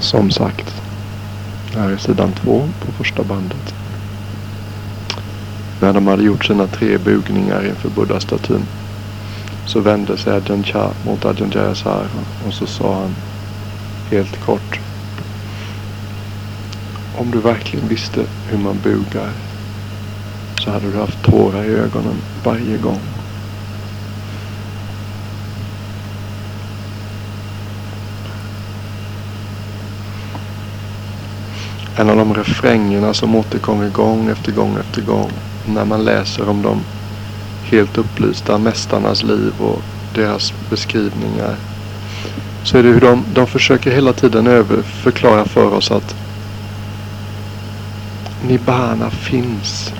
Som sagt. Här är sidan två på första bandet. När de hade gjort sina tre bugningar inför buddha-statyn så vände sig Ajahn Chah mot Ajahn Jayasara och så sa han helt kort. Om du verkligen visste hur man bugar så hade du haft tårar i ögonen varje gång. En av de refrängerna som återkommer gång efter gång efter gång när man läser om de helt upplysta mästarnas liv och deras beskrivningar så är det hur de, de försöker hela tiden över förklara för oss att Nibbana finns.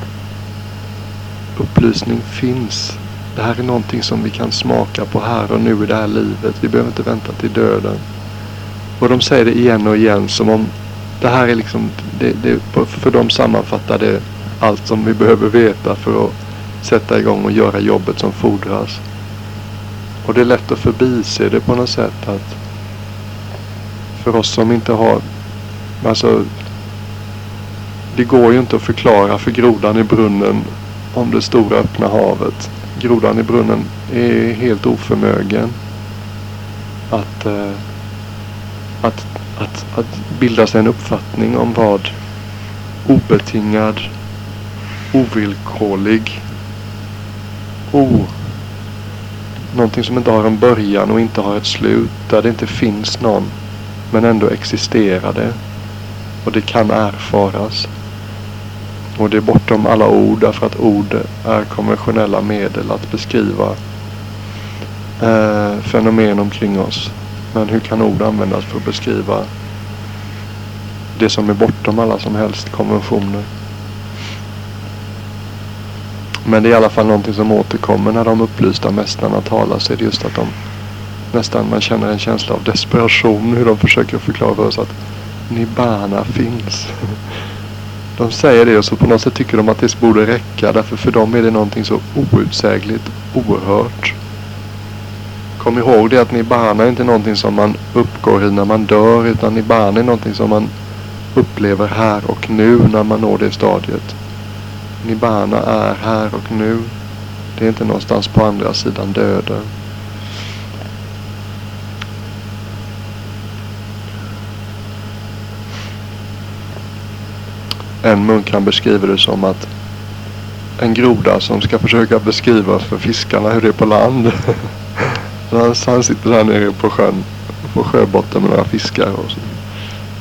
Upplysning finns. Det här är någonting som vi kan smaka på här och nu i det här livet. Vi behöver inte vänta till döden. Och de säger det igen och igen som om det här är liksom, det, det, för dem sammanfattar det allt som vi behöver veta för att sätta igång och göra jobbet som fordras. Och det är lätt att förbise det på något sätt att för oss som inte har, alltså det går ju inte att förklara för grodan i brunnen om det stora öppna havet. Grodan i brunnen är helt oförmögen att, eh, att, att, att bilda sig en uppfattning om vad obetingad, ovillkorlig, o, någonting som inte har en början och inte har ett slut, där det inte finns någon, men ändå existerar det. Och det kan erfaras. Och det är bortom alla ord därför att ord är konventionella medel att beskriva eh, fenomen omkring oss. Men hur kan ord användas för att beskriva det som är bortom alla som helst konventioner? Men det är i alla fall någonting som återkommer när de upplysta mästarna talar så är det just att de nästan man känner en känsla av desperation hur de försöker förklara för oss att Nibbana finns. De säger det och så på något sätt tycker de att det borde räcka. Därför för dem är det någonting så outsägligt, oerhört. Kom ihåg det att Nibbana är inte någonting som man uppgår i när man dör. Utan Nibbana är någonting som man upplever här och nu när man når det stadiet. Nibbana är här och nu. Det är inte någonstans på andra sidan döden. En munk han beskriver det som att en groda som ska försöka beskriva för fiskarna hur det är på land. Han, han sitter där nere på sjön, på sjöbotten med några fiskar. Och, så.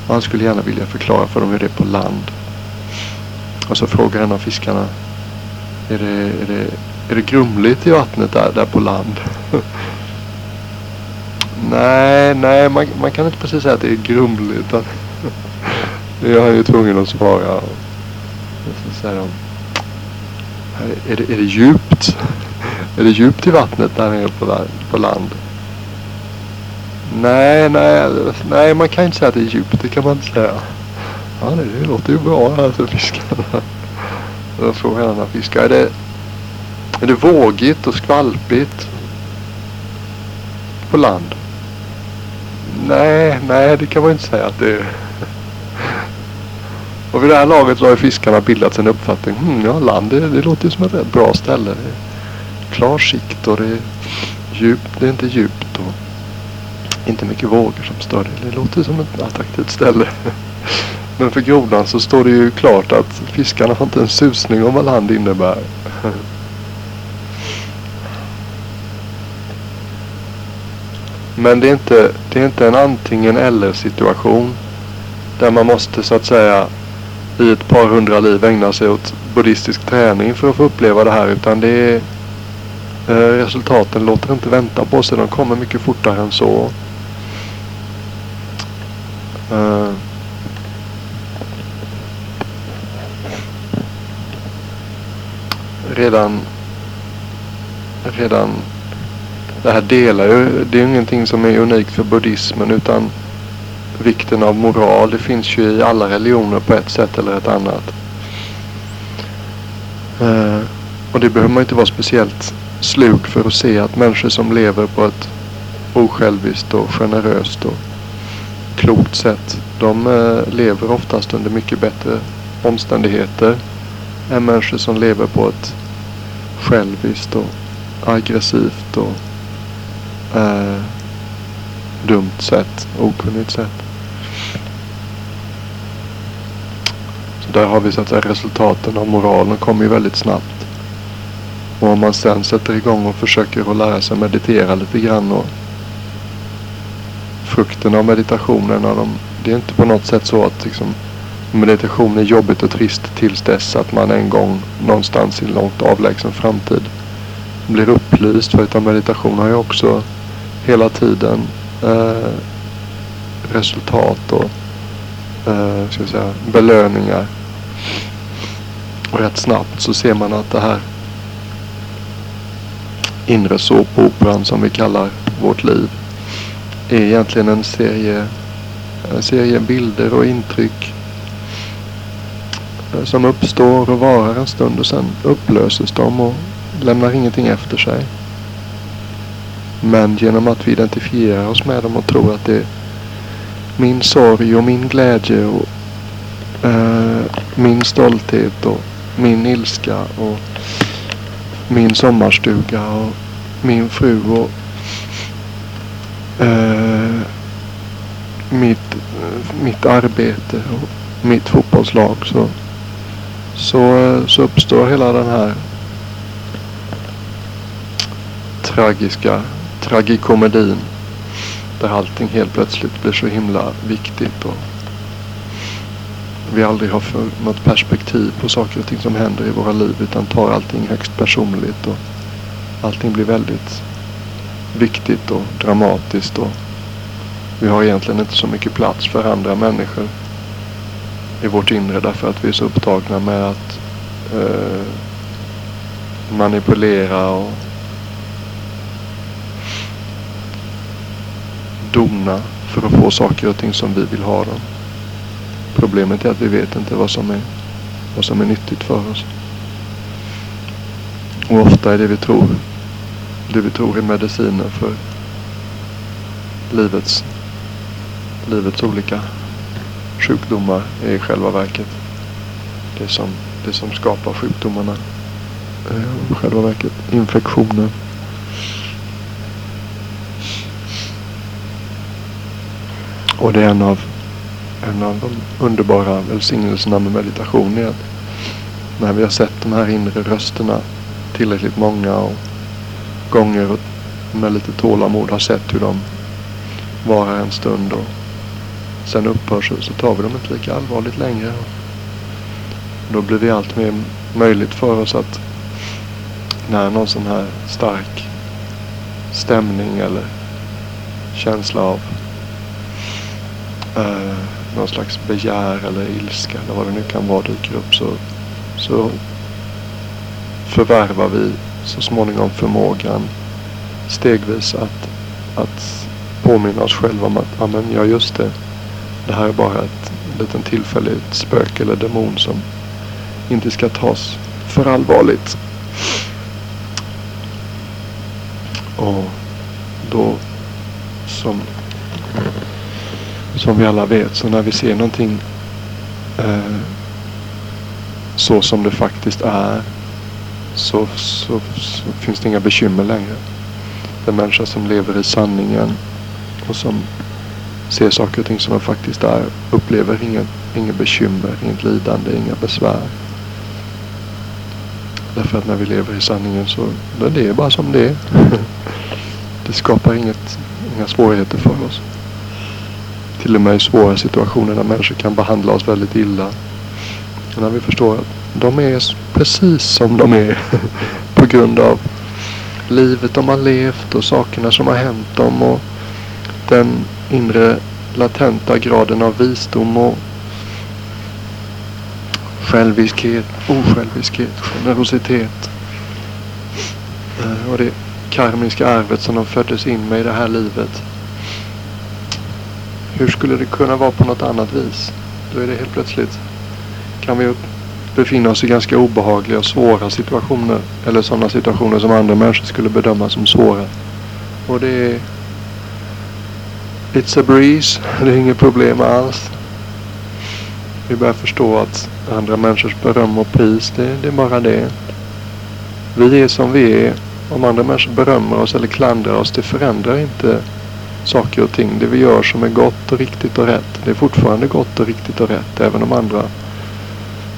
och han skulle gärna vilja förklara för dem hur det är på land. Och så frågar en av fiskarna. Är det, är det, är det grumligt i vattnet där, där på land? nej, nej, man, man kan inte precis säga att det är grumligt. Det är han ju tvungen att svara. Och så säger de. Är det, är det djupt? Är det djupt i vattnet där nere på, på land? Nej, nej, nej, man kan inte säga att det är djupt. Det kan man inte säga. Ja, det, det låter ju bra här för fiskarna. Då frågar jag fiskar. Är det, är det vågigt och skvalpigt på land? Nej, nej, det kan man inte säga att det är. Och vid det här laget så har fiskarna bildat sin uppfattning. Hmm, ja, land det, det låter ju som ett rätt bra ställe. Klar sikt och det är djupt. Det är inte djupt och inte mycket vågor som stör det. Det låter som ett attraktivt ställe. Men för grodan så står det ju klart att fiskarna har inte en susning om vad land innebär. Men det är inte, det är inte en antingen eller situation. Där man måste så att säga i ett par hundra liv ägna sig åt buddhistisk träning för att få uppleva det här. Utan det är Eh, resultaten låter inte vänta på sig. De kommer mycket fortare än så. Eh. Redan redan det här delar ju, det är ingenting som är unikt för buddhismen utan vikten av moral. Det finns ju i alla religioner på ett sätt eller ett annat. Eh, och det behöver man inte vara speciellt slug för att se att människor som lever på ett osjälviskt och generöst och klokt sätt. De eh, lever oftast under mycket bättre omständigheter än människor som lever på ett själviskt och aggressivt och eh, dumt sätt, okunnigt sätt. Så där har vi så att säga resultaten av moralen kommer ju väldigt snabbt. Och om man sen sätter igång och försöker att lära sig meditera lite grann och frukten av meditationen, de, det är inte på något sätt så att liksom, meditation är jobbigt och trist tills dess att man en gång någonstans i långt avlägsen framtid blir upplyst. För utan meditation har ju också hela tiden eh, resultat och eh, ska säga, belöningar. Och rätt snabbt så ser man att det här inre såpoperan som vi kallar vårt liv är egentligen en serie, en serie bilder och intryck eh, som uppstår och varar en stund och sen upplöses de och lämnar ingenting efter sig. Men genom att vi identifierar oss med dem och tror att det är min sorg och min glädje och eh, min stolthet och min ilska och min sommarstuga och min fru och eh, mitt, mitt arbete och mitt fotbollslag så, så, så uppstår hela den här tragiska tragikomedin. Där allting helt plötsligt blir så himla viktigt och vi aldrig har för något perspektiv på saker och ting som händer i våra liv utan tar allting högst personligt och allting blir väldigt viktigt och dramatiskt och vi har egentligen inte så mycket plats för andra människor i vårt inre därför att vi är så upptagna med att eh, manipulera och dona för att få saker och ting som vi vill ha dem. Problemet är att vi vet inte vad som är, vad som är nyttigt för oss. Och ofta är det vi tror, det vi tror är mediciner för livets, livets olika sjukdomar är i själva verket det som, det som skapar sjukdomarna. Eh, I själva verket infektioner. Och det är en av, en av de underbara välsignelserna med meditation är att när vi har sett de här inre rösterna tillräckligt många och gånger och med lite tålamod har sett hur de varar en stund och sen upphör så, så tar vi dem inte lika allvarligt längre. Då blir det allt mer möjligt för oss att när någon sån här stark stämning eller känsla av eh, någon slags begär eller ilska eller vad det nu kan vara dyker upp så, så förvärvar vi så småningom förmågan stegvis att, att påminna oss själva om att amen, ja just det. Det här är bara ett liten tillfälligt spöke eller demon som inte ska tas för allvarligt. Och då som som vi alla vet. Så när vi ser någonting eh, så som det faktiskt är så, så, så, finns det inga bekymmer längre. Den människa som lever i sanningen och som ser saker och ting som de faktiskt är upplever inget, inget bekymmer, inget lidande, inga besvär. Därför att när vi lever i sanningen så det är bara som det är. det skapar inget, inga svårigheter för oss till och med i svåra situationer när människor kan behandla oss väldigt illa. När vi förstår att de är precis som de är på grund av livet de har levt och sakerna som har hänt dem och den inre latenta graden av visdom och själviskhet, osjälviskhet, generositet eh, och det karmiska arvet som de föddes in med i det här livet hur skulle det kunna vara på något annat vis? Då är det helt plötsligt kan vi befinna oss i ganska obehagliga och svåra situationer. Eller sådana situationer som andra människor skulle bedöma som svåra. Och det är It's a breeze. Det är inget problem alls. Vi börjar förstå att andra människors beröm och pris, det, det är bara det. Vi är som vi är. Om andra människor berömmer oss eller klandrar oss, det förändrar inte saker och ting. Det vi gör som är gott och riktigt och rätt, det är fortfarande gott och riktigt och rätt. Även om andra,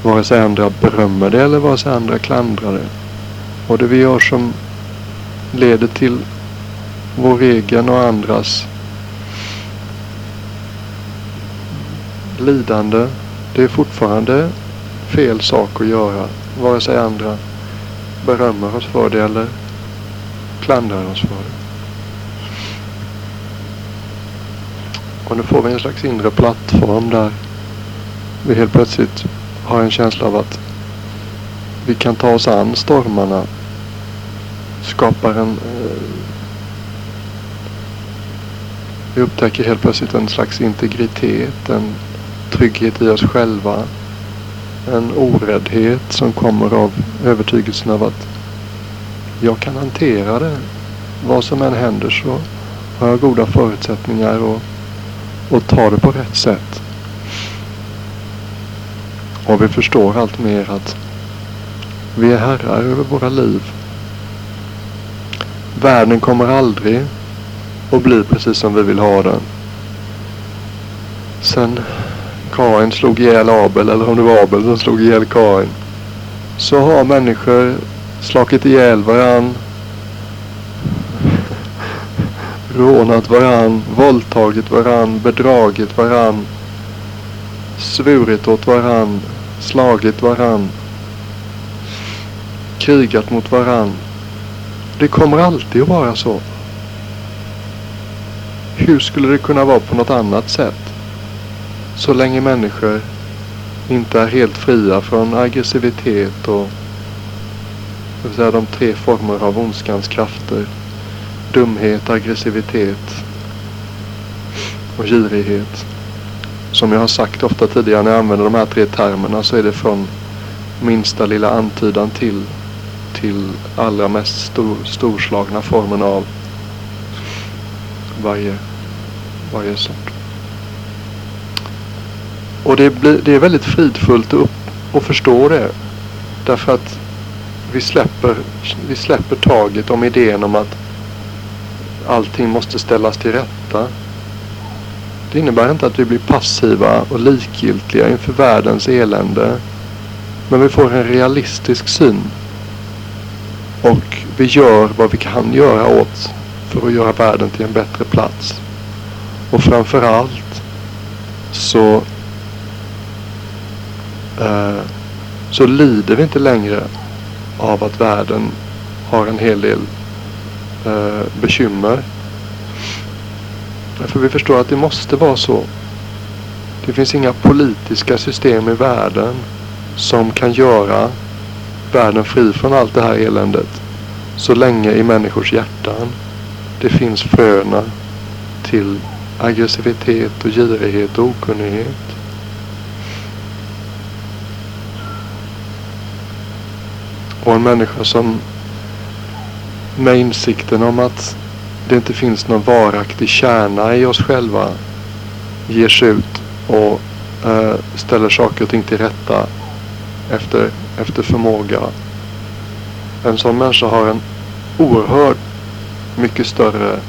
vare sig andra berömmer det eller vare sig andra klandrar det. Och det vi gör som leder till vår egen och andras lidande. Det är fortfarande fel sak att göra. Vare sig andra berömmer oss för det eller klandrar oss för det. Och nu får vi en slags inre plattform där vi helt plötsligt har en känsla av att vi kan ta oss an stormarna. Skapar en... Eh, vi upptäcker helt plötsligt en slags integritet, en trygghet i oss själva. En oräddhet som kommer av övertygelsen av att jag kan hantera det. Vad som än händer så har jag goda förutsättningar och, och ta det på rätt sätt. Och vi förstår allt mer att vi är herrar över våra liv. Världen kommer aldrig att bli precis som vi vill ha den. Sen Kain slog ihjäl Abel, eller om det var Abel som slog ihjäl Kain. Så har människor slagit ihjäl varandra. Rånat varann, våldtagit varann, bedragit varann. Svurit åt varann, slagit varann. Krigat mot varann. Det kommer alltid att vara så. Hur skulle det kunna vara på något annat sätt? Så länge människor inte är helt fria från aggressivitet och det vill säga de tre former av ondskans krafter. Dumhet, aggressivitet och girighet. Som jag har sagt ofta tidigare när jag använder de här tre termerna så är det från minsta lilla antydan till till allra mest stor, storslagna formen av varje, varje sort. Och det, blir, det är väldigt fridfullt att, upp, att förstå det. Därför att vi släpper, vi släpper taget om idén om att allting måste ställas till rätta. Det innebär inte att vi blir passiva och likgiltiga inför världens elände. Men vi får en realistisk syn. Och vi gör vad vi kan göra åt för att göra världen till en bättre plats. Och framförallt så eh, så lider vi inte längre av att världen har en hel del eh, bekymmer. För vi förstår att det måste vara så. Det finns inga politiska system i världen som kan göra världen fri från allt det här eländet. Så länge i människors hjärtan det finns fröna till aggressivitet och girighet och okunnighet. Och en människa som med insikten om att det inte finns någon varaktig kärna i oss själva ger sig ut och eh, ställer saker och ting till rätta efter, efter förmåga. En sån människa har en oerhört mycket större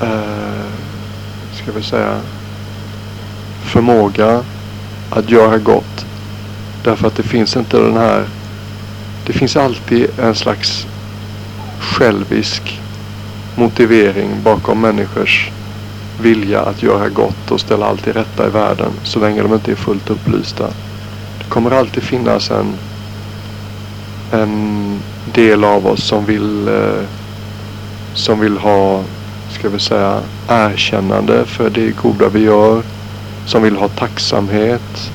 eh, ska vi säga förmåga att göra gott Därför att det finns inte den här... Det finns alltid en slags självisk motivering bakom människors vilja att göra gott och ställa allt till rätta i världen. Så länge de inte är fullt upplysta. Det kommer alltid finnas en, en del av oss som vill, eh, som vill ha, ska vi säga, erkännande för det goda vi gör. Som vill ha tacksamhet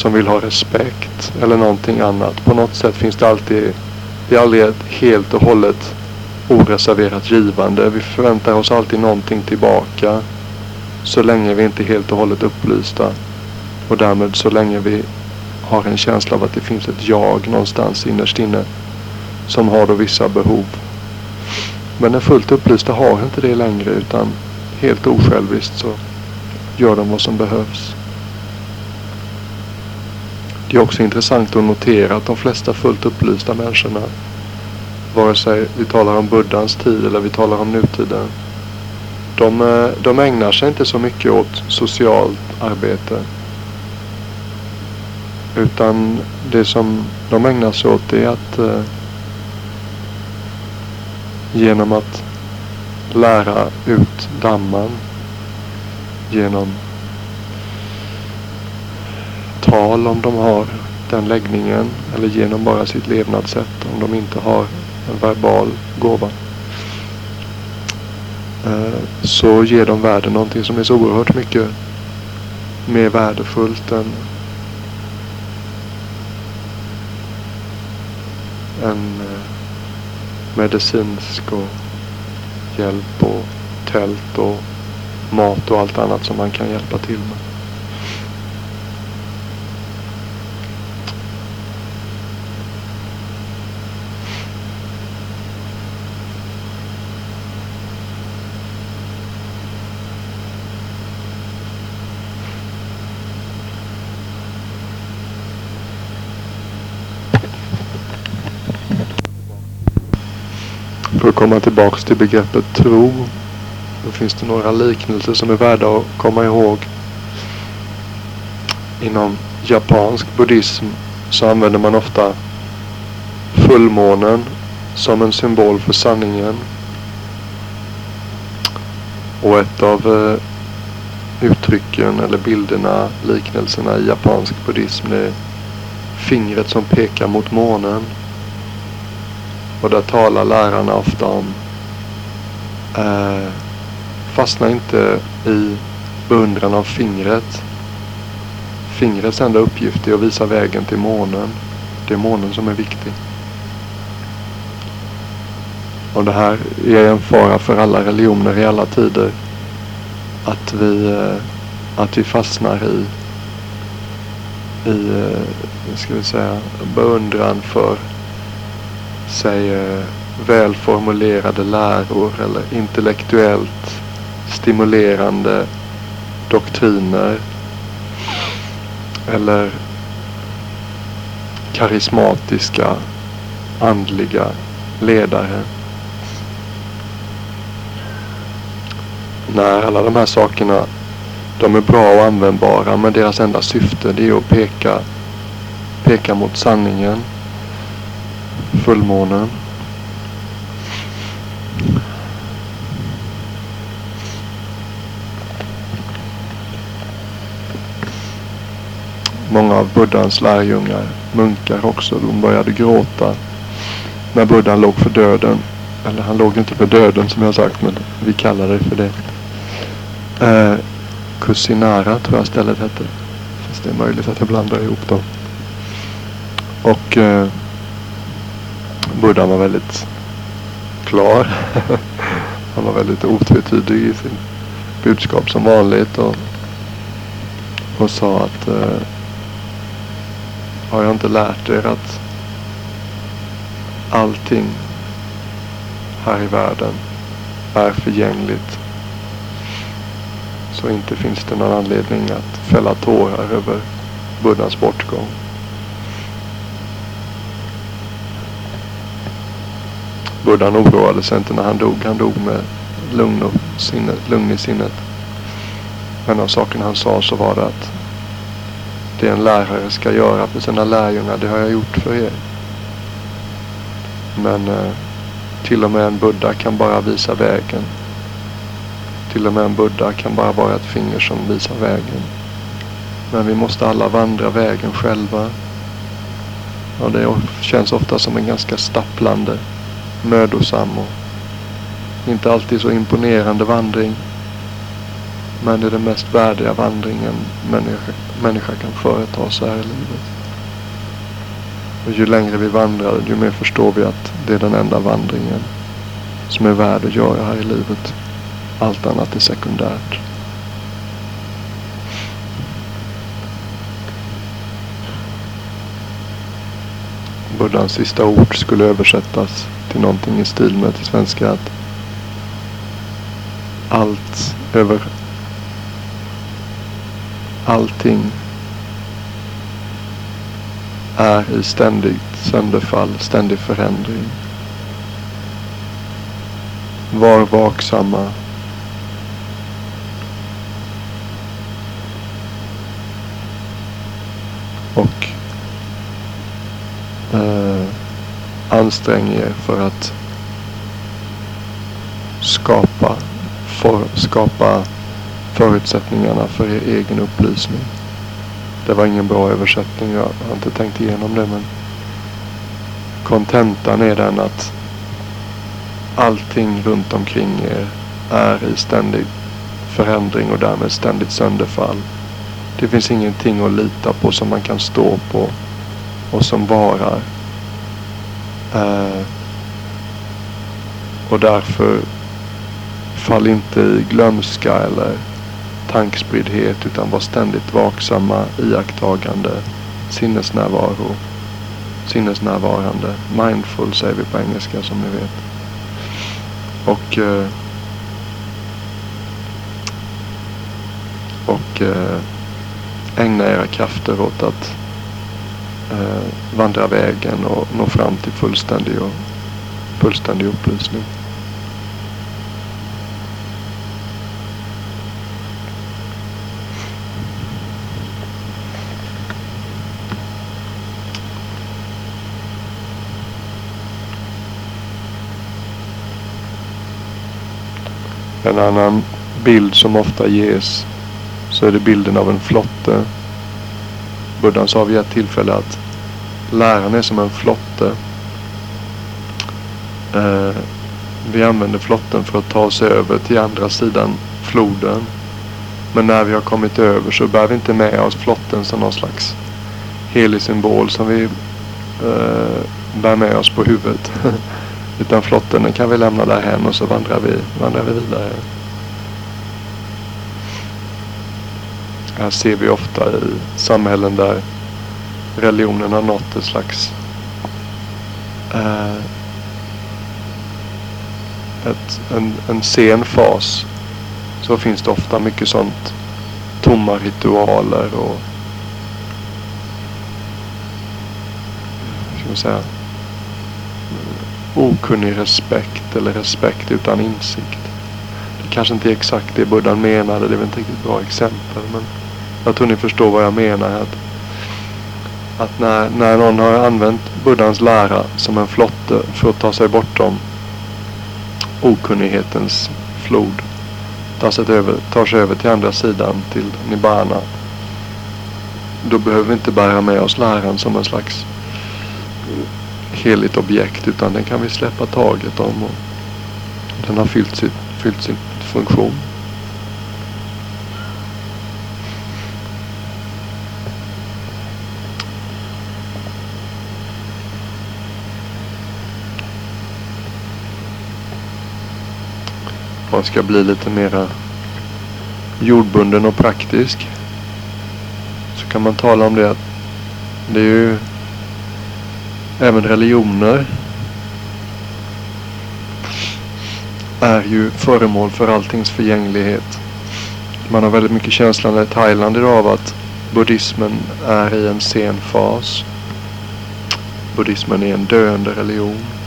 som vill ha respekt eller någonting annat. På något sätt finns det alltid, det är aldrig ett helt och hållet oreserverat givande. Vi förväntar oss alltid någonting tillbaka. Så länge vi inte är helt och hållet upplysta. Och därmed så länge vi har en känsla av att det finns ett jag någonstans innerst inne. Som har då vissa behov. Men den fullt upplysta har inte det längre utan helt osjälviskt så gör de vad som behövs. Det är också intressant att notera att de flesta fullt upplysta människorna, vare sig vi talar om buddhans tid eller vi talar om nutiden, de, de ägnar sig inte så mycket åt socialt arbete. Utan det som de ägnar sig åt är att eh, genom att lära ut damman genom tal om de har den läggningen eller genom bara sitt levnadssätt om de inte har en verbal gåva. Eh, så ger de världen någonting som är så oerhört mycket mer värdefullt än än eh, medicinsk och hjälp och tält och mat och allt annat som man kan hjälpa till med. För att komma tillbaks till begreppet tro. Då finns det några liknelser som är värda att komma ihåg. Inom japansk buddhism så använder man ofta fullmånen som en symbol för sanningen. Och ett av eh, uttrycken eller bilderna, liknelserna i japansk buddhism är fingret som pekar mot månen. Och där talar lärarna ofta om eh, fastna inte i beundran av fingret. Fingrets enda uppgift är att visa vägen till månen. Det är månen som är viktig. Och det här är en fara för alla religioner i alla tider. Att vi, eh, att vi fastnar i, i eh, ska vi säga, beundran för säg eh, välformulerade läror eller intellektuellt stimulerande doktriner eller karismatiska andliga ledare. Nej, alla de här sakerna de är bra och användbara men deras enda syfte det är att peka, peka mot sanningen fullmånen. Många av Buddhas lärjungar, munkar också, de började gråta när Buddhan låg för döden. Eller han låg inte för döden som jag sagt, men vi kallar det för det. Eh, Kusinara tror jag stället hette. Fast det är möjligt att jag blandar ihop dem. Och eh, Buddha var väldigt klar. Han var väldigt otvetydig i sin budskap som vanligt och, och sa att eh, har jag inte lärt er att allting här i världen är förgängligt så inte finns det någon anledning att fälla tårar över Buddhas bortgång. Buddhan oroade sig inte när han dog. Han dog med lugn, och sinnet, lugn i sinnet. En av sakerna han sa så var det att det en lärare ska göra för sina lärjungar, det har jag gjort för er. Men eh, till och med en Buddha kan bara visa vägen. Till och med en Buddha kan bara vara ett finger som visar vägen. Men vi måste alla vandra vägen själva. Och det känns ofta som en ganska stapplande mödosam och inte alltid så imponerande vandring. Men det är den mest värdiga vandringen människa, människa kan företa sig här i livet. Och ju längre vi vandrar, ju mer förstår vi att det är den enda vandringen som är värd att göra här i livet. Allt annat är sekundärt. Buddhans sista ord skulle översättas till någonting i stil med till svenska att allt över allting är i ständigt sönderfall, ständig förändring. Var vaksamma ansträng er för att skapa, för, skapa förutsättningarna för er egen upplysning. Det var ingen bra översättning. Jag har inte tänkt igenom det men kontentan är den att allting runt omkring er är i ständig förändring och därmed ständigt sönderfall. Det finns ingenting att lita på som man kan stå på och som varar. Eh, och därför fall inte i glömska eller tankspriddhet utan var ständigt vaksamma, iakttagande, sinnesnärvaro, sinnesnärvarande. Mindful säger vi på engelska som ni vet. Och eh, och eh, ägna era krafter åt att eh, vandra vägen och nå fram till fullständig, och, fullständig upplysning. En annan bild som ofta ges så är det bilden av en flotte. Buddhan sa vid ett tillfälle att läraren är som en flotte. Eh, vi använder flotten för att ta oss över till andra sidan floden. Men när vi har kommit över så bär vi inte med oss flotten som någon slags helig symbol som vi eh, bär med oss på huvudet. Utan flotten den kan vi lämna därhen och så vandrar vi, vandrar vi vidare. Här ser vi ofta i samhällen där religionen har nått en slags eh, ett, en, en sen fas så finns det ofta mycket sånt tomma ritualer och ska man säga okunnig respekt eller respekt utan insikt. Det kanske inte är exakt det Buddha menade. Det är väl inte riktigt bra exempel. Men jag tror ni förstår vad jag menar. Att, att när, när någon har använt Buddhans lära som en flotte för att ta sig bortom okunnighetens flod. Tar sig, över, tar sig över till andra sidan till Nibbana. Då behöver vi inte bära med oss läran som en slags heligt objekt utan den kan vi släppa taget om. Och den har fyllt, sitt, fyllt sin funktion. Man ska bli lite mera jordbunden och praktisk. Så kan man tala om det att det är ju även religioner är ju föremål för alltings förgänglighet. Man har väldigt mycket känslan i Thailand idag av att buddhismen är i en sen fas. Buddhismen är en döende religion.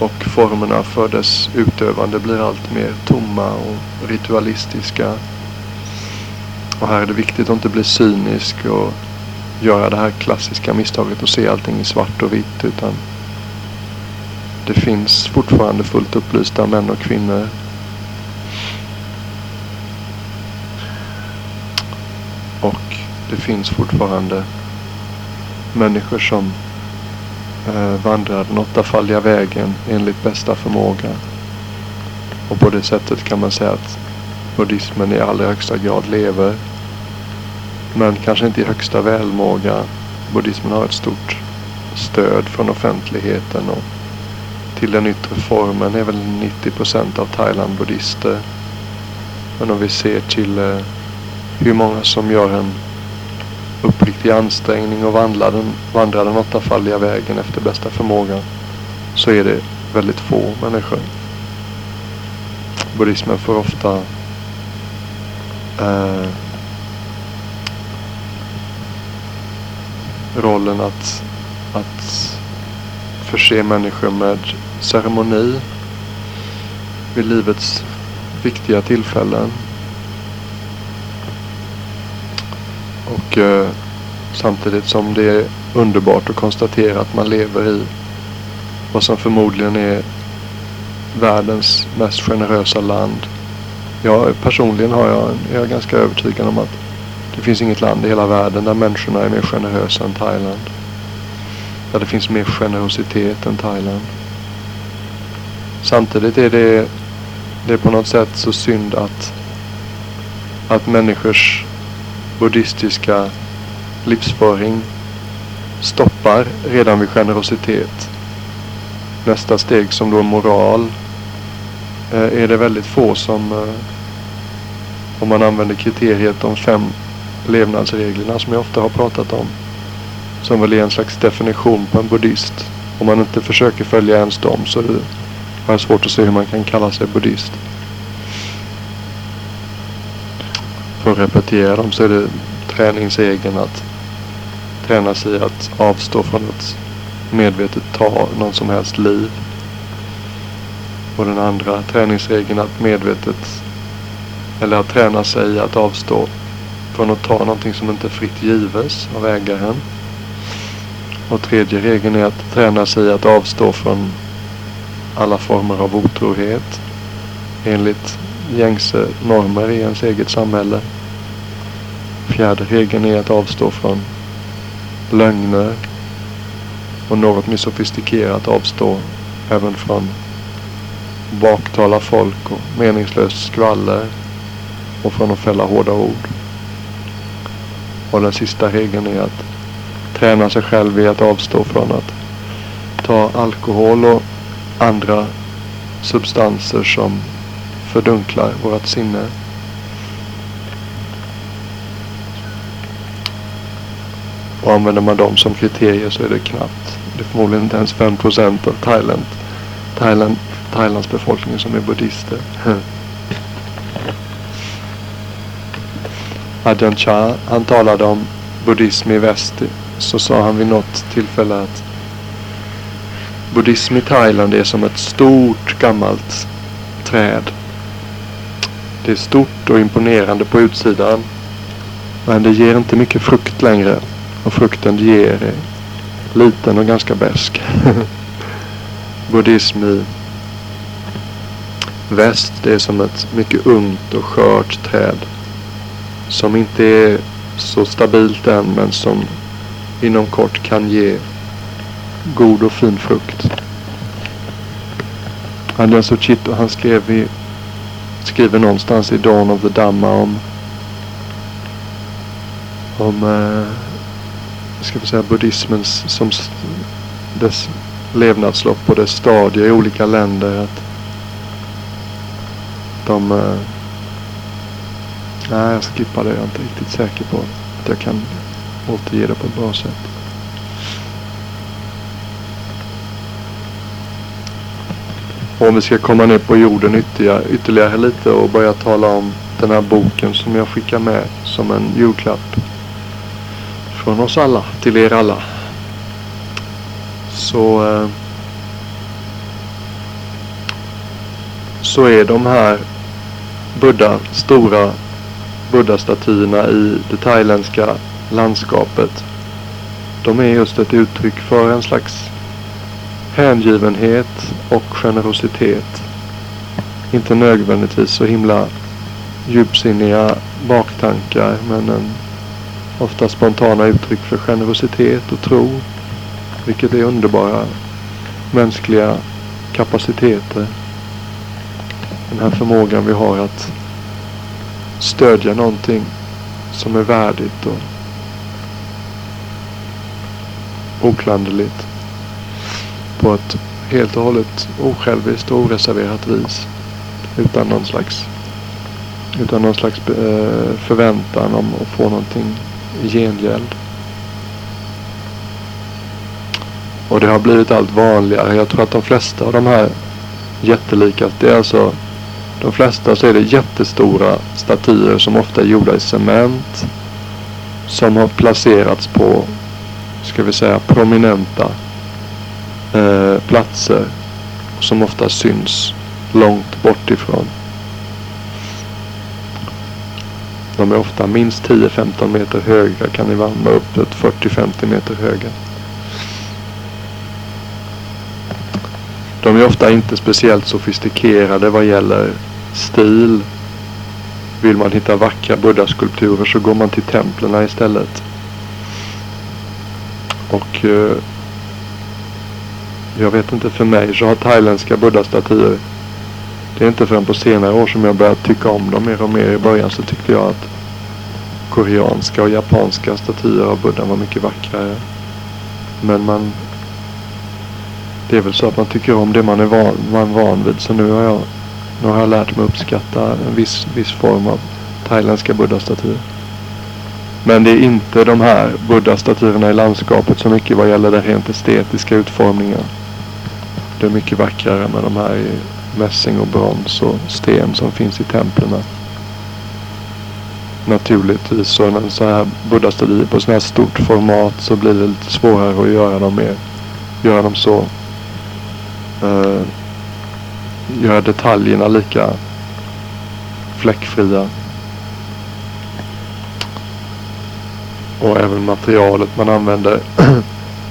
Och formerna för dess utövande blir allt mer tomma och ritualistiska. Och här är det viktigt att inte bli cynisk och göra det här klassiska misstaget och se allting i svart och vitt. Utan det finns fortfarande fullt upplysta män och kvinnor. Och det finns fortfarande människor som Eh, vandrar den åttafaldiga vägen enligt bästa förmåga. Och på det sättet kan man säga att buddhismen i allra högsta grad lever men kanske inte i högsta välmåga. Buddhismen har ett stort stöd från offentligheten och till den yttre formen är väl 90 procent av Thailand buddhister. Men om vi ser till eh, hur många som gör en uppriktig ansträngning och vandrar den, vandrar den åttafaldiga vägen efter bästa förmåga så är det väldigt få människor. buddhismen får ofta eh, rollen att, att förse människor med ceremoni vid livets viktiga tillfällen. Och eh, samtidigt som det är underbart att konstatera att man lever i vad som förmodligen är världens mest generösa land. Jag personligen har jag, är jag ganska övertygad om att det finns inget land i hela världen där människorna är mer generösa än Thailand. Där det finns mer generositet än Thailand. Samtidigt är det, det är på något sätt så synd att, att människors buddhistiska livsföring stoppar redan vid generositet. Nästa steg som då är moral eh, är det väldigt få som eh, om man använder kriteriet de fem levnadsreglerna som jag ofta har pratat om. Som väl är en slags definition på en buddhist. Om man inte försöker följa ens dem så har jag svårt att se hur man kan kalla sig buddhist. Och repetera dem så är det träningsegen att träna sig att avstå från att medvetet ta någon som helst liv. Och den andra träningsregeln att medvetet eller att träna sig att avstå från att ta någonting som inte fritt gives av ägaren. Och tredje regeln är att träna sig att avstå från alla former av otrohet enligt gängse normer i ens eget samhälle. Fjärde regeln är att avstå från lögner och något mer sofistikerat avstå även från baktala folk och meningslöst skvaller och från att fälla hårda ord. Och den sista regeln är att träna sig själv i att avstå från att ta alkohol och andra substanser som fördunklar vårt sinne. Och använder man dem som kriterier så är det knappt. Det är förmodligen inte ens 5% av Thailand, Thailand, Thailands befolkning som är buddhister. Ajahn Chah, han talade om buddhism i väst. Så sa han vid något tillfälle att buddhism i Thailand är som ett stort gammalt träd. Det är stort och imponerande på utsidan. Men det ger inte mycket frukt längre. Och frukten det ger är liten och ganska bäsk. Buddhism i väst det är som ett mycket ungt och skört träd som inte är så stabilt än men som inom kort kan ge god och fin frukt. Andreas Suchito han skrev i, skriver någonstans i Dawn of the Dhamma om om eh, ska vi säga buddhismens som dess levnadslopp och dess stadier i olika länder. Att de eh, Nej, jag skippar det. Jag är inte riktigt säker på att jag kan återge det på ett bra sätt. om vi ska komma ner på jorden ytterligare, ytterligare lite och börja tala om den här boken som jag skickar med som en julklapp. Från oss alla till er alla. Så eh, så är de här Buddha stora buddha-statyerna i det thailändska landskapet. De är just ett uttryck för en slags hängivenhet och generositet. Inte nödvändigtvis så himla djupsinniga baktankar men en ofta spontana uttryck för generositet och tro. Vilket är underbara mänskliga kapaciteter. Den här förmågan vi har att stödja någonting som är värdigt och oklanderligt. På ett helt och hållet osjälviskt och oreserverat vis. Utan någon slags, utan någon slags eh, förväntan om att få någonting gengäld. Och det har blivit allt vanligare. Jag tror att de flesta av de här jättelika, det är alltså De flesta så är det jättestora statyer som ofta är gjorda i cement. Som har placerats på, ska vi säga, prominenta eh, platser. Som ofta syns långt bort ifrån. De är ofta minst 10-15 meter höga. Kan ibland vara upp 40-50 meter höga. De är ofta inte speciellt sofistikerade vad gäller stil. Vill man hitta vackra buddha-skulpturer så går man till templen istället. Och eh, jag vet inte, för mig så har thailändska buddha-statyer det är inte förrän på senare år som jag börjat tycka om dem mer och mer. I början så tyckte jag att koreanska och japanska statyer av Buddha var mycket vackrare. Men man... Det är väl så att man tycker om det man är van, man van vid. Så nu har jag, nu har jag lärt mig uppskatta en viss, viss form av thailändska buddha-statyer. Men det är inte de här buddha-statyerna i landskapet så mycket vad gäller den rent estetiska utformningen. Det är mycket vackrare med de här i mässing och brons och sten som finns i templen. Naturligtvis så när så här buddha-statyer på sådant här stort format så blir det lite svårare att göra dem mer. Göra dem så. Uh, göra detaljerna lika fläckfria. Och även materialet man använder.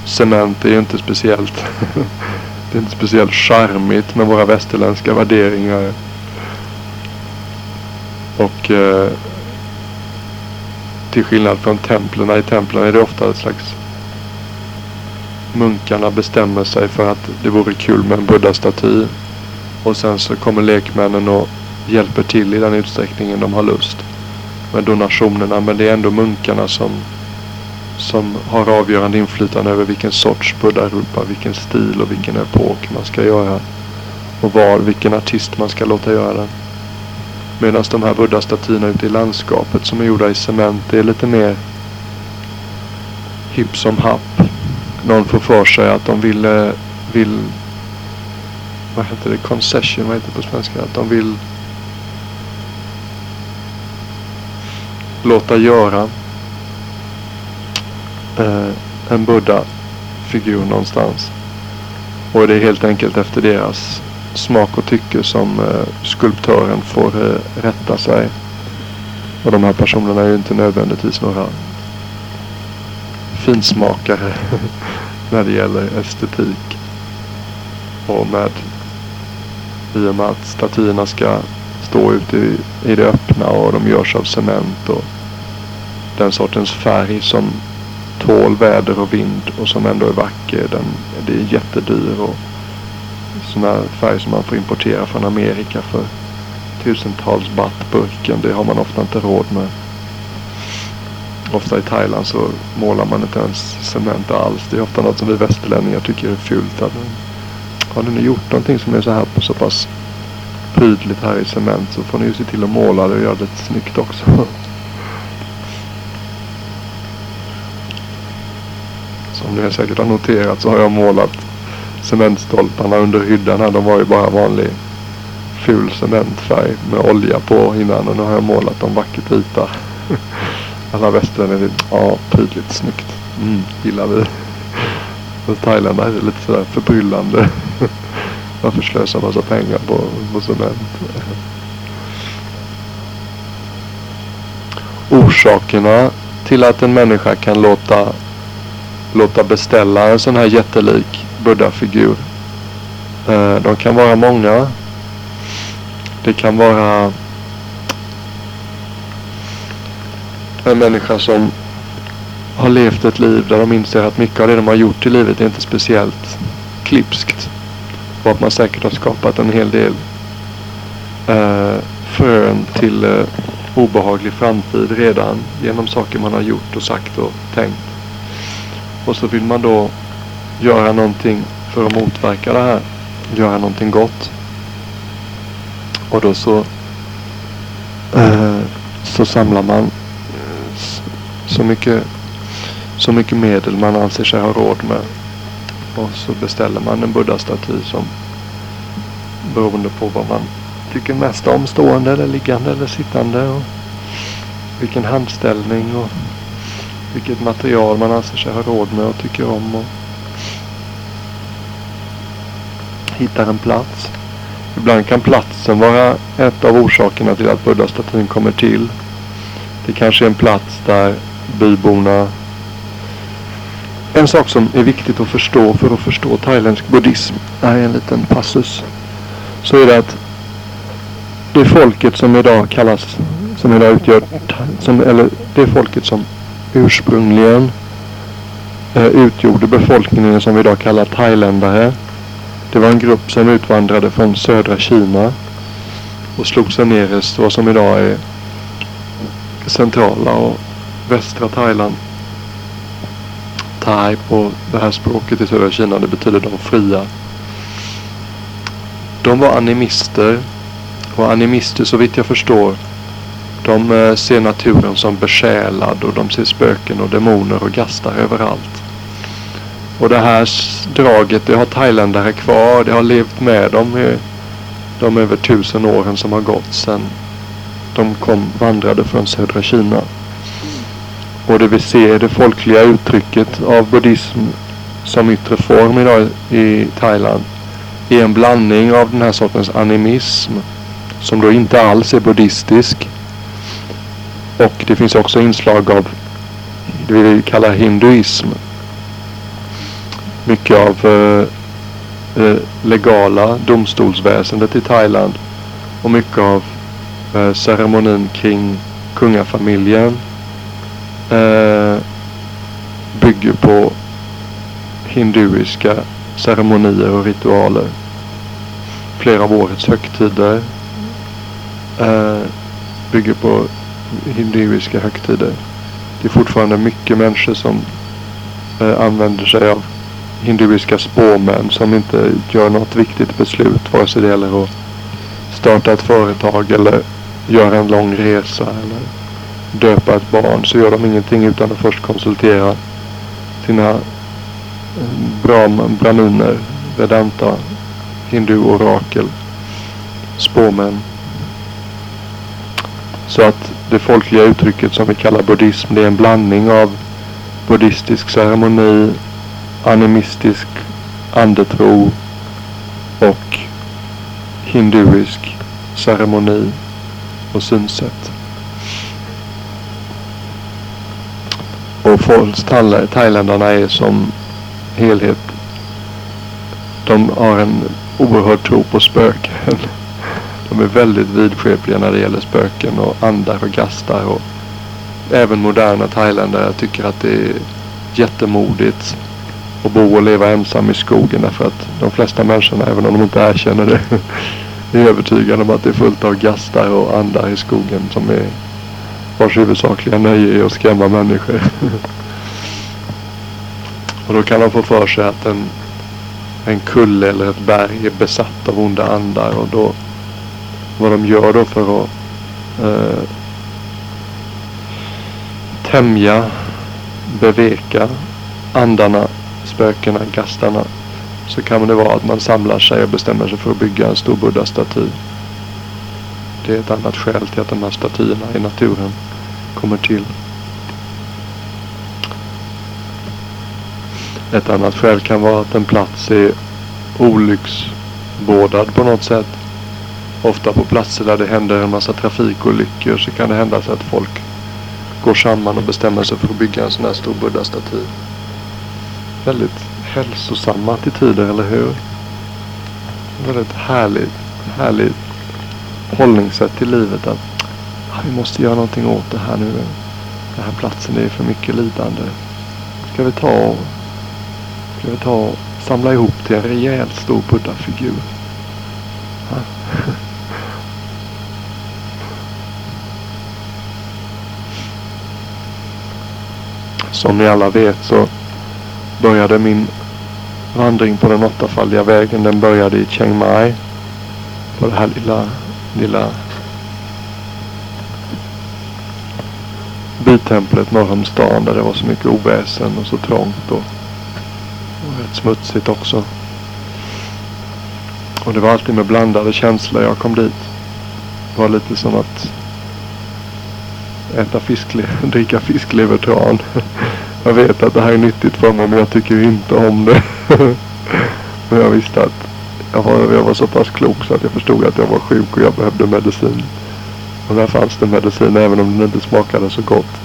Cement är ju inte speciellt Det är inte speciellt charmigt med våra västerländska värderingar. Och eh, till skillnad från templen. I templen är det ofta ett slags munkarna bestämmer sig för att det vore kul med en buddha-staty. Och sen så kommer lekmännen och hjälper till i den utsträckningen de har lust med donationerna. Men det är ändå munkarna som som har avgörande inflytande över vilken sorts buddha-rupa, vilken stil och vilken epok man ska göra. Och var, vilken artist man ska låta göra den. Medan de här buddha-statyerna ute i landskapet som är gjorda i cement, det är lite mer hipp som happ. Någon får för sig att de vill, eh, vill vad heter det, concession, vad heter det på svenska? Att de vill låta göra eh, en Buddha-figur någonstans. Och det är helt enkelt efter deras smak och tycke som eh, skulptören får eh, rätta sig. Och de här personerna är ju inte nödvändigtvis några finsmakare när det gäller estetik. Och med i och med att statyerna ska stå ute i, i det öppna och de görs av cement och den sortens färg som tål väder och vind och som ändå är vacker. Den, det är jättedyr och sådana färger som man får importera från Amerika för tusentals baht burken. Det har man ofta inte råd med. Ofta i Thailand så målar man inte ens cement alls. Det är ofta något som vi västerlänningar tycker är fult. Att, har ni nu gjort någonting som är så här på så pass prydligt här i cement så får ni ju se till att måla det och göra det snyggt också. Som ni säkert har noterat så har jag målat cementstolparna under hyddan här. De var ju bara vanlig ful cementfärg med olja på innan och nu har jag målat dem vackert vita. Alla västerlänningar, ja prydligt snyggt. Mm, gillar vi. Och thailändarna är lite sådär förbryllande. Varför slösa massa pengar på, på cement? Orsakerna till att en människa kan låta låta beställa en sån här jättelik Buddha-figur. Eh, de kan vara många. Det kan vara en människa som har levt ett liv där de inser att mycket av det de har gjort i livet är inte speciellt klipskt. Och att man säkert har skapat en hel del eh, frön till eh, obehaglig framtid redan genom saker man har gjort och sagt och tänkt. Och så vill man då göra någonting för att motverka det här. Göra någonting gott. Och då så eh, så samlar man eh, så mycket så mycket medel man anser sig ha råd med. Och så beställer man en buddha-staty som beroende på vad man tycker mest om. Stående eller liggande eller sittande. Och vilken handställning och vilket material man anser sig ha råd med och tycker om. Och hittar en plats. Ibland kan platsen vara ett av orsakerna till att buddhastatyn kommer till. Det kanske är en plats där byborna en sak som är viktigt att förstå för att förstå thailändsk buddhism. Här är en liten passus. Så är det att det folket som idag kallas, som idag utgör, som, eller det folket som ursprungligen eh, utgjorde befolkningen som vi idag kallar thailändare. Det var en grupp som utvandrade från södra Kina och slog sig ner i vad som idag är centrala och västra Thailand. Thai på det här språket i södra Kina, det betyder de fria. De var animister och animister så vitt jag förstår de eh, ser naturen som besjälad och de ser spöken och demoner och gastar överallt. Och det här draget det har thailändare kvar. Det har levt med dem i de över tusen åren som har gått sedan de kom vandrade från södra Kina. Och det vi ser det folkliga uttrycket av buddhism som yttre form idag i Thailand är en blandning av den här sortens animism som då inte alls är buddhistisk. Och det finns också inslag av det vi kallar hinduism. Mycket av eh, eh, legala domstolsväsendet i Thailand och mycket av eh, ceremonin kring kungafamiljen eh, bygger på hinduiska ceremonier och ritualer. Flera av årets högtider eh, bygger på hinduiska högtider. Det är fortfarande mycket människor som eh, använder sig av hinduiska spåmän som inte gör något viktigt beslut. Vare sig det gäller att starta ett företag eller göra en lång resa eller döpa ett barn så gör de ingenting utan att först konsultera sina eh, bra brahminer, vedanta, hindu-orakel, spåmän. Så att det folkliga uttrycket som vi kallar buddhism det är en blandning av buddhistisk ceremoni, animistisk andetro och hinduisk ceremoni och synsätt. Och folks thailändarna är som helhet. De har en oerhörd tro på spöken. De är väldigt vidskepliga när det gäller spöken och andar och gastar. Och även moderna thailändare tycker att det är jättemodigt att bo och leva ensam i skogen. Därför att de flesta människorna, även om de inte erkänner det, är övertygade om att det är fullt av gastar och andar i skogen som är vars huvudsakliga nöje är att skrämma människor. och då kan de få för sig att en, en kulle eller ett berg är besatt av onda andar och då vad de gör då för att eh, tämja, beveka andarna, spökena, gastarna så kan det vara att man samlar sig och bestämmer sig för att bygga en stor buddha-staty. Det är ett annat skäl till att de här statyerna i naturen kommer till. Ett annat skäl kan vara att en plats är olycksbådad på något sätt. Ofta på platser där det händer en massa trafikolyckor så kan det hända sig att folk går samman och bestämmer sig för att bygga en sån här stor buddha-staty. Väldigt hälsosamma attityder, eller hur? Väldigt härligt, härligt hållningssätt till livet. Att ah, vi måste göra någonting åt det här nu. Den här platsen, är för mycket lidande. Ska vi ta Ska vi ta och samla ihop till en rejält stor buddha-figur? Som ni alla vet så började min vandring på den åttafaldiga vägen. Den började i Chiang Mai. På det här lilla, lilla bytemplet norr om stan där det var så mycket oväsen och så trångt och, och rätt smutsigt också. Och det var alltid med blandade känslor jag kom dit. Det var lite som att äta fiskle dricka fisklevertran. Jag vet att det här är nyttigt för mig men jag tycker inte om det. men jag visste att jag var, jag var så pass klok så att jag förstod att jag var sjuk och jag behövde medicin. Och där fanns det medicin även om den inte smakade så gott.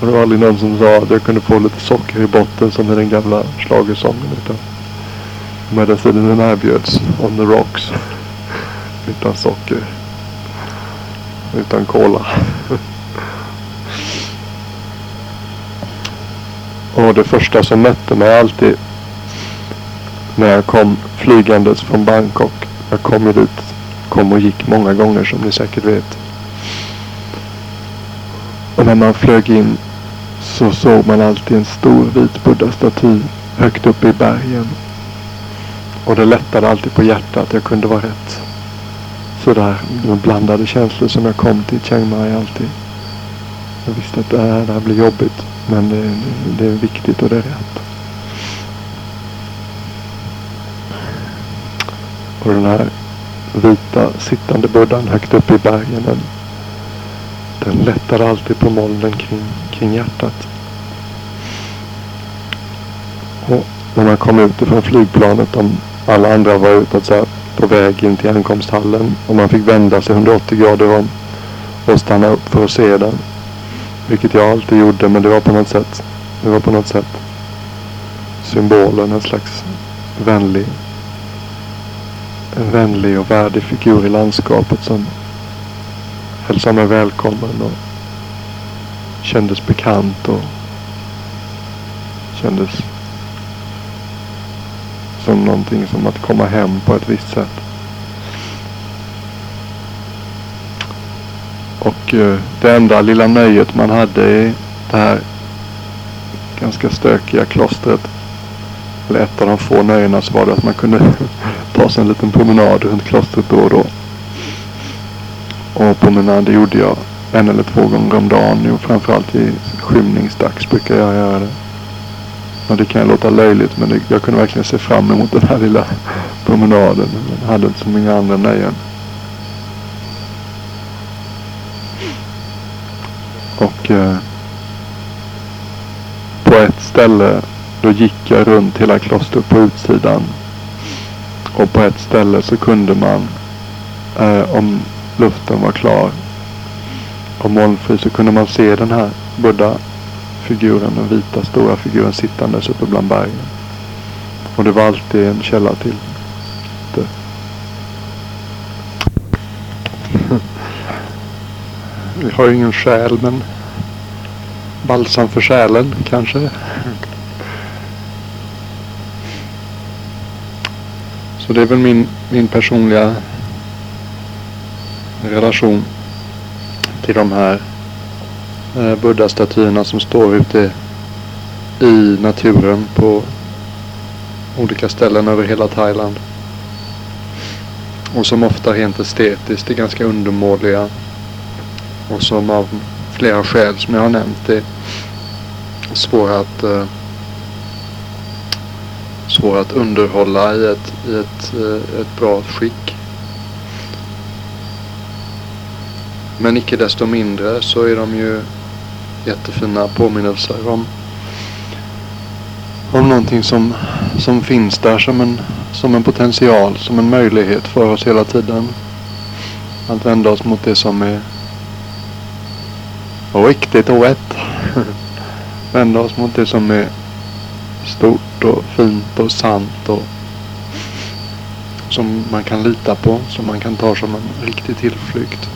Och det var aldrig någon som sa att jag kunde få lite socker i botten som i den gamla schlagersången. Utan medicinen erbjöds on the rocks. Utan socker. Utan kola. Och det första som mötte mig alltid när jag kom flygandes från Bangkok. Jag kom ju dit, kom och gick många gånger som ni säkert vet. Och när man flög in så såg man alltid en stor vit buddha-staty högt uppe i bergen. Och det lättade alltid på hjärtat. Jag kunde vara rätt sådär med blandade känslor som jag kom till Chiang Mai alltid. Jag visste att det här, det här blir jobbigt. Men det, det, det är viktigt och det är rätt. Och den här vita sittande buddhan högt upp i bergen. Den, den lättar alltid på molnen kring, kring hjärtat. Och när man kom ut ifrån flygplanet, om alla andra var ute så här, på väg in till ankomsthallen och man fick vända sig 180 grader om och stanna upp för att se den. Vilket jag alltid gjorde men det var på något sätt, det var på något sätt symbolen, en slags vänlig en vänlig och värdig figur i landskapet som hälsade mig välkommen och kändes bekant och kändes som någonting som att komma hem på ett visst sätt. Och eh, det enda lilla nöjet man hade i det här ganska stökiga klostret eller ett av de få nöjena så var det att man kunde ta sig en liten promenad runt klostret då och då. Och promenader gjorde jag en eller två gånger om dagen. Jo framförallt i skymningsdags brukar jag göra det. Och det kan ju låta löjligt men det, jag kunde verkligen se fram emot den här lilla promenaden. Jag hade inte så många andra nöjen. Och eh, på ett ställe då gick jag runt hela klostret på utsidan. Och på ett ställe så kunde man, eh, om luften var klar och molnfri, så kunde man se den här Buddha figuren, den vita stora figuren sittandes uppe bland bergen. Och det var alltid en källa till det. Vi har ju ingen själ men balsam för själen kanske. Så det är väl min, min personliga relation till de här eh, buddha-statyerna som står ute i naturen på olika ställen över hela Thailand. Och som ofta rent estetiskt är ganska undermåliga. Och som av flera skäl som jag har nämnt är svåra att eh, svåra att underhålla i ett, i ett, eh, ett bra skick. Men icke desto mindre så är de ju jättefina påminnelser om, om någonting som, som finns där som en, som en potential, som en möjlighet för oss hela tiden. Att vända oss mot det som är riktigt och rätt. vända oss mot det som är stort och fint och sant och som man kan lita på, som man kan ta som en riktig tillflykt.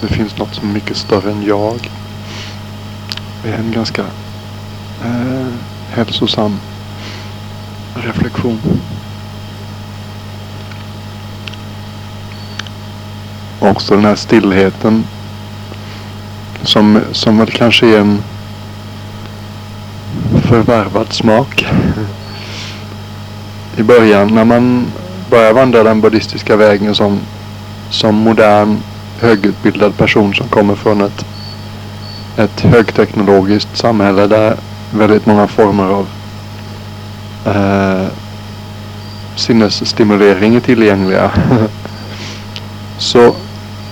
Det finns något som är mycket större än jag. Det är en ganska eh, hälsosam reflektion. Också den här stillheten som, som väl kanske är en förvärvad smak. I början när man börjar vandra den buddhistiska vägen som, som modern högutbildad person som kommer från ett, ett högteknologiskt samhälle där väldigt många former av eh, sinnesstimulering är tillgängliga. så,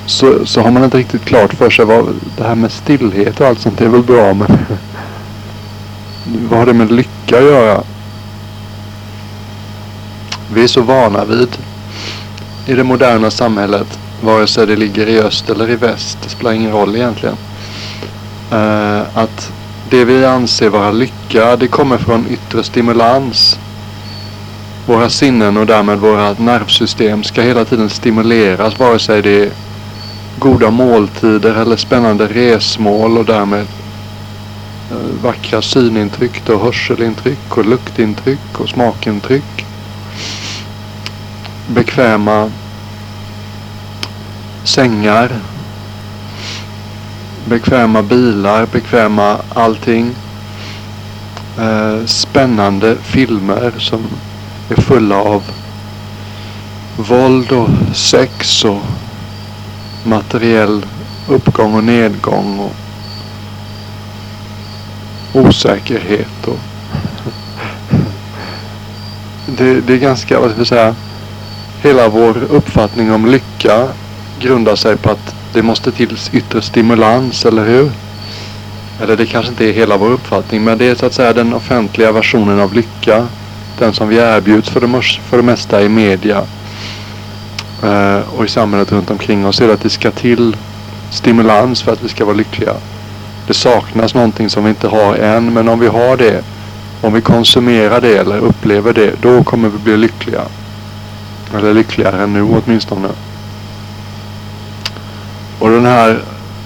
så, så har man inte riktigt klart för sig vad det här med stillhet och allt sånt det är väl bra men vad har det med lycka att göra? Vi är så vana vid i det moderna samhället vare sig det ligger i öst eller i väst. Det spelar ingen roll egentligen. Eh, att det vi anser vara lycka det kommer från yttre stimulans. Våra sinnen och därmed våra nervsystem ska hela tiden stimuleras vare sig det är goda måltider eller spännande resmål och därmed eh, vackra synintryck och hörselintryck och luktintryck och smakintryck. Bekväma sängar, bekväma bilar, bekväma allting. Eh, spännande filmer som är fulla av våld och sex och materiell uppgång och nedgång och osäkerhet. Och det, det är ganska, vad ska jag säga, hela vår uppfattning om lycka grundar sig på att det måste till yttre stimulans, eller hur? Eller det kanske inte är hela vår uppfattning, men det är så att säga den offentliga versionen av lycka. Den som vi erbjuds för det, för det mesta i media eh, och i samhället runt omkring oss. är att det ska till stimulans för att vi ska vara lyckliga. Det saknas någonting som vi inte har än, men om vi har det, om vi konsumerar det eller upplever det, då kommer vi bli lyckliga. Eller lyckligare än nu åtminstone. Och den här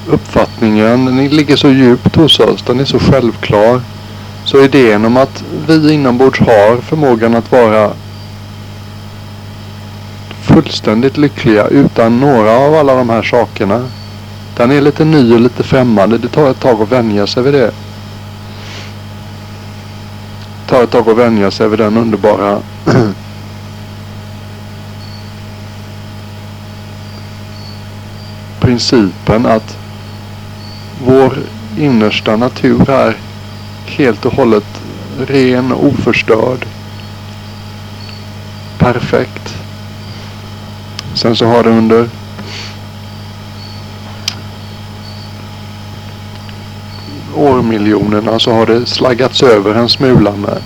uppfattningen, den ligger så djupt hos oss. Den är så självklar. Så idén om att vi inombords har förmågan att vara fullständigt lyckliga utan några av alla de här sakerna. Den är lite ny och lite främmande. Det tar ett tag att vänja sig vid det. Det tar ett tag att vänja sig vid den underbara principen att vår innersta natur är helt och hållet ren och oförstörd. Perfekt. Sen så har det under årmiljonerna så har det slaggats över en smula med